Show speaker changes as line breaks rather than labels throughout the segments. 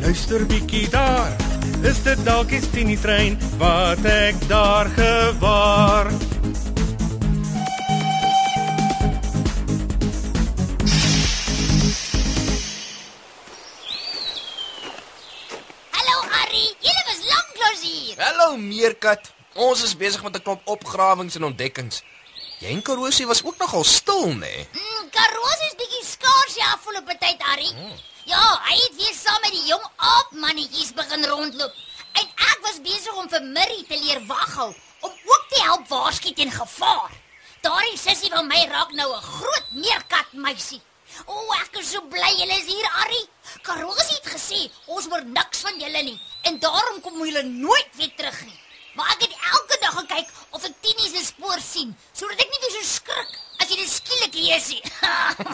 luister bietjie daar. Is dit dalk die Tini trein wat ek daar gewaar?
Hallo Harry, julle was lanklaas hier.
Hallo meerkat. Ons is besig met 'n klomp opgrawings en ontdekkings. Jy en Karosie was ook nogal stil, nê? Nee?
Mm, Karoos is bietjie skaars ja afgelope tyd Harry. Ja, hy het weer saam met die jong aapmannetjies begin rondloop. En ek was besig om vir Murray te leer waghou om ook te help waarsku teen gevaar. Daardie sussie van my raak nou 'n groot meerkat meisie. O, ek is so bly julle is hier, Harry. Karoos het gesê ons hoor niks van julle nie en daarom kom julle nooit weer terug nie. Maar ek het elke dag gekyk of ek Tini se spoor sien, sodat ek nie weer so skrik jy dit skielik hier sien.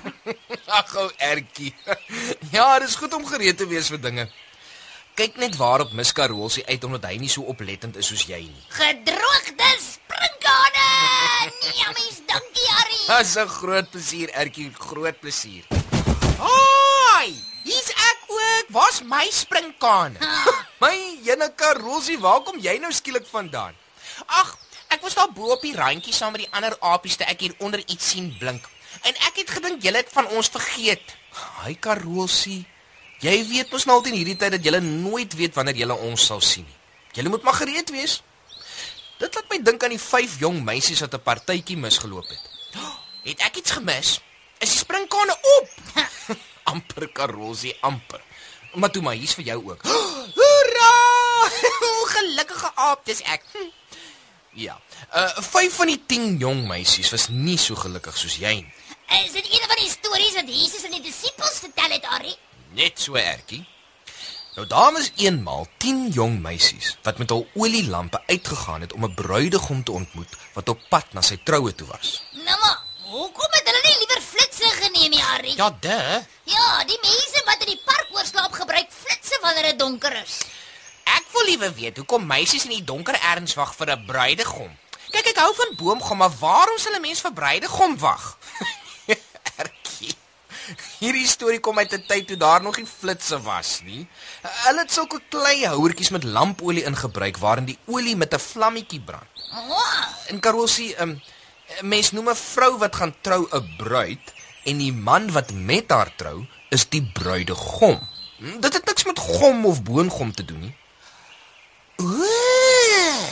Ag ou Ertjie. Ja, dis goed om gereed te wees vir dinge. Kyk net waarop mis Karosie uit omdat hy nie so oplettend is soos jy nie.
Gedroogde sprinkane. Nee, mens, dankie, Harry.
Dis 'n groot plesier, Ertjie, groot plesier.
Hoi! Hier's ek ook. Waar's my springkaan?
My jene Karosie, waar kom jy nou skielik vandaan?
Ag, ek was daar bo op die randjie saam met die ander apies te ek hier onder iets sien blink. En ek het gedink julle het van ons vergeet.
Hy Karosie. Jy weet mos nou al teen hierdie tyd dat jy nooit weet wanneer jy ons sal sien nie. Jy moet maar gereed wees. Dit laat my dink aan die vyf jong meisies wat 'n partytjie misgeloop het.
Het ek iets gemis? Is die springkane op?
amper Karosie, amper. Maar toe maar hier's vir jou ook.
Hoera! O, gelukkige aap, dis ek. Hm.
Ja. Uh vyf van die 10 jong meisies was nie so gelukkig soos jy nie.
Is dit een van die stories wat Jesus aan die disippels vertel het, Harry?
Net so ertjie. Nou daar was eenmal 10 jong meisies wat met hul olielampe uitgegaan het om 'n bruidegom te ontmoet wat op pad na sy troue toe was.
Nou maar, hoekom het hulle nie liewer flitsse geneem nie, Harry?
Ja, de.
ja, die mense wat in die park oorslaap gebruik flitsse wanneer dit donker is.
Ek wil liewe weet hoekom meisies in die donker erns wag vir 'n bruidegom. Kyk, ek hou van boomgom, maar waarom sal 'n mens vir bruidegom wag?
Ertjie. Hierdie storie kom uit 'n tyd toe daar nog nie flitsse was nie. Hulle het sulke klei houertjies met lampolie ingebruik waarin die olie met 'n vlammetjie brand. In Karosie, um, mens noem 'n vrou wat gaan trou 'n bruid en die man wat met haar trou is die bruidegom. Hm, Dit het niks met gom of boongom te doen nie.
Ooh.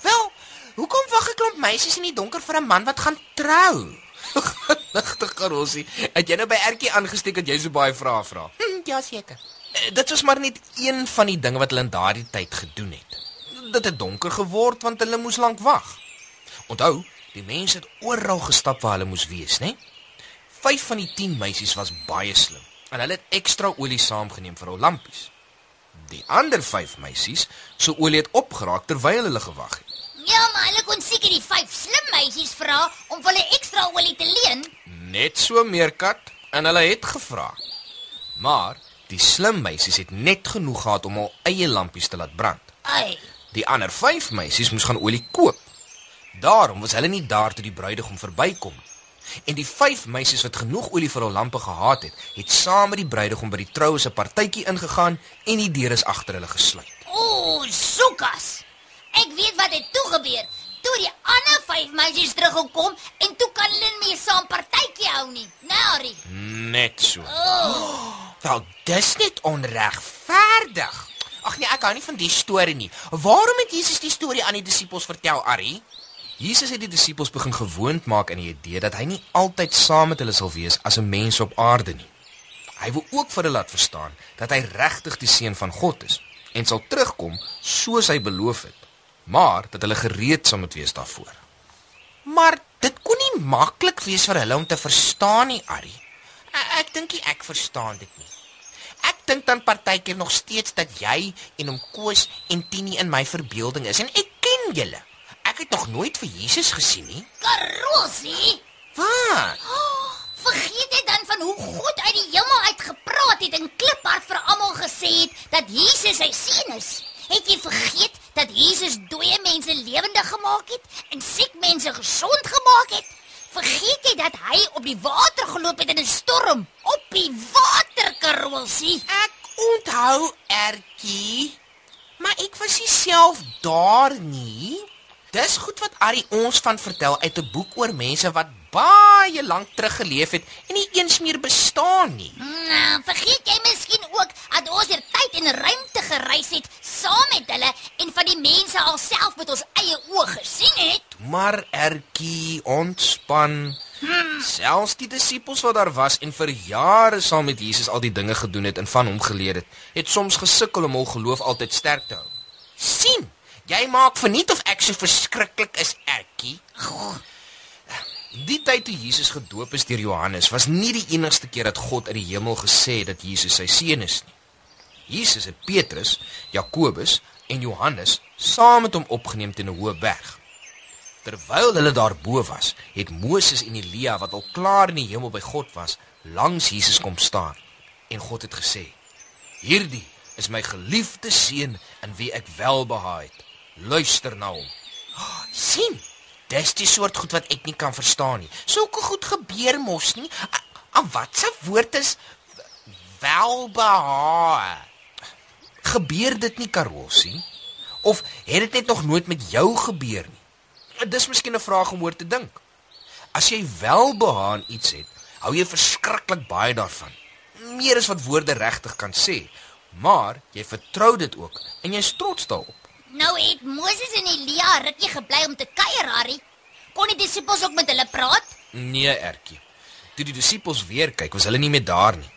Wel, hoekom wag 'n klomp meisies in die donker vir 'n man wat gaan trou?
Ligte Karosie, het jy nou by Ertjie aangesteek dat jy so baie vrae vra?
Hm, ja, seker.
Eh, Dit was maar net een van die dinge wat hulle in daardie tyd gedoen het. Dit het donker geword want hulle moes lank wag. Onthou, die mense het oral gestap waar hulle moes wees, né? 5 van die 10 meisies was baie slim en hulle het ekstra olie saamgeneem vir hul lampies. Die ander 5 meisies se olie het opgeraak terwyl hulle gewag het.
ja, maar hulle kon seker die vyf slim meisies vra om vir hulle ekstra olie te leen.
Net so meerkat en hulle het gevra. Maar die slim meisies het net genoeg gehad om hul eie lampies te laat brand.
Ai,
Die ander 5 meisies moes gaan olie koop. Daarom was hulle nie daar toe die bruidegom verbykom nie. En die 5 meisies wat genoeg olie vir hul lampe gehad het, het saam met die bruidegom by die troue se partytjie ingegaan en die deure is agter hulle gesluit.
o, soekas. Ek weet wat het toe gebeur. Toe die ander vyf meisies teruggekom en toe kan hulle nie meer saam partytjie hou nie. Harry.
Net so.
Oh,
Wel, dis net onregverdig. Ag nee, ek hou nie van die storie nie. Waarom het Jesus die storie aan die disippels vertel, Ari?
Jesus het die disippels begin gewoond maak aan die idee dat hy nie altyd saam met hulle sal wees as 'n mens op aarde nie. Hy wil ook vir hulle laat verstaan dat hy regtig die seun van God is en sal terugkom soos hy beloof het, maar dat hulle gereed sal moet wees daarvoor.
Maar dit kon nie maklik wees vir hulle om te verstaan nie, Ari. Ek, ek dink ek verstaan dit nie. Ek dink dan partykeer nog steeds dat jy en hom Koos en Tini in my verbeelding is en ek ken julle. Ek het nog nooit vir Jesus gesien nie.
Karosie,
Wat?
vergeet jy dan van hoe God uit die hemel uit gepraat het en kliphard vir almal gesê het dat Jesus sy seun is? Het jy vergeet dat Jesus dooie mense lewendig gemaak het en siek mense gesond gemaak het? Vergeet jy dat hy op die water geloop het in 'n storm? Op die water, Karosie.
Ek onthou Ertjie, maar ek was nie self daar nie. Dis goed wat Ari ons van vertel uit 'n boek oor mense wat baie lank terug geleef het en nie eens meer bestaan nie.
Nou, vergeet jy miskien ook dat ons deur tyd en ruimte gereis het saam met hulle en van die mense alself met ons eie oë gesien het?
Maar Ertjie, ontspan. Selfs die disippels wat daar was en vir jare saam met Jesus al die dinge gedoen het en van hom geleer het, het soms gesukkel om hul geloof altyd sterk te hou.
sien. Jy maak verniet of ek so verskriklik is, Ertjie.
Die tyd toe Jesus gedoop is deur Johannes was nie die enigste keer dat God uit die hemel gesê het dat Jesus sy seun is nie. Jesus het Petrus, Jakobus en Johannes saam met hom opgeneem teen 'n hoë berg. Terwyl hulle daarbo was, het Moses en Elia wat al klaar in die hemel by God was, langs Jesus kom staan en God het gesê: "Hierdie is my geliefde seun in wie ek welbehaag het. Luister na hom."
sien. Dis die soort goed wat ek nie kan verstaan nie. Sulke goed gebeur mos nie. Aan watse woord is welbehae?
Gebeur dit nie Karolsie? Of het dit net nog nooit met jou gebeur nie? Dis miskien 'n vraag om oor te dink. As jy welbehaag aan iets het, hou jy verskriklik baie daarvan. Meer as wat woorde regtig kan sê, maar jy vertrou dit ook en jy's trots daarop.
Nou het Moses en Elia rukkie gebly om te kuier, Harry. Kon die disippels ook met hulle praat?
Nee, Ertjie. Toe die disippels weer kyk, was hulle nie meer daar nie.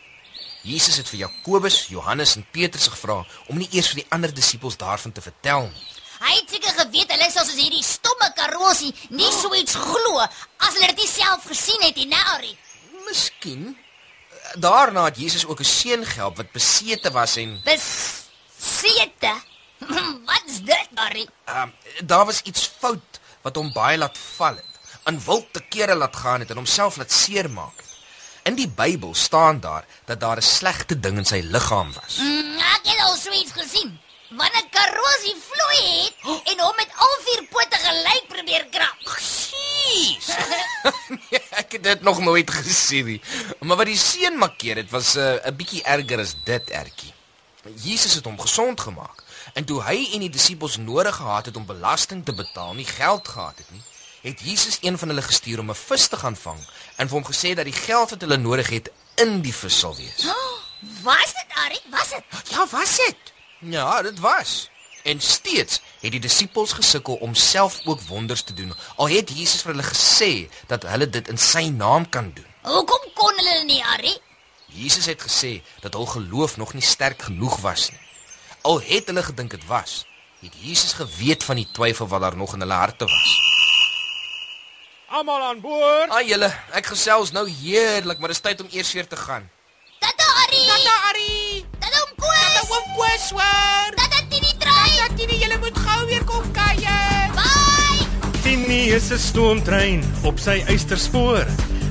Jesus het vir Jakobus, Johannes en Petrus gevra om nie eers vir die ander disippels daarvan te vertel nie.
Hy het seker geweet hulle sal soos hierdie stomme karosie nie so iets glo as hulle dit self gesien het nie, Harry.
Miskien daarna het Jesus ook 'n seun gehelp wat besete was en
Bes dit, Harry?
um, daar was iets fout wat hom baie laat val het. In wilte kere laat gaan het en homself laat seermaak het. In die Bybel staan daar dat daar 'n slegte ding in sy liggaam was.
Mm, ek het al so iets gesien. Wanneer karosie vloei het en hom met al vier pote gelyk probeer krap.
Jeez.
Nee, ek het dit nog nooit gesien nie. Maar wat die seun markeer het was 'n uh, bietjie erger as dit, Ertjie. Jesus het hom gesond gemaak. En toe hy en die disippels nodig gehad het om belasting te betaal, nie geld gehad het nie, het Jesus een van hulle gestuur om 'n vis te gaan vang en vir hom gesê dat die geld wat hulle nodig het in die vis sal wees.
Was dit, Harry? Was dit?
Ja, was dit?
Ja, dit was. En steeds het die disippels gesukkel om self ook wonders te doen. Al het Jesus vir hulle gesê dat hulle dit in sy naam kan doen.
Hoekom kon hulle nie, Harry?
Jesus het gesê dat hul geloof nog nie sterk genoeg was nie. Al het hulle gedink dit was, het Jesus geweet van die twyfel wat daar nog in hulle harte was.
Almal aan boord.
Ag julle, ek gesels nou heerlik, maar dis tyd om eers weer te gaan.
Tata Harry.
Tata Ari.
Tata oom Koos.
Tata oom Koos.
Tata Tini Trein.
Dat jy julle moet gou weer kom kuier.
Bye.
Tini is 'n stoomtrein op sy eysterspoor.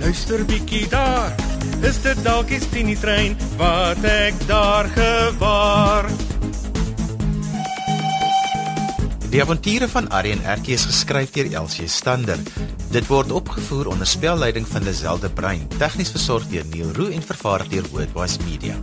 luister bietjie daar. Is dit dalk die Tini trein wat ek daar gewaar?
Die avonture van Arrie en Ertjie is geskryf deur Elsie Stander. Dit word opgevoer onder spelleiding van Lazelle de Bruin, tegnies versorg deur Neil Roo en vervaar deur Worldwide Media.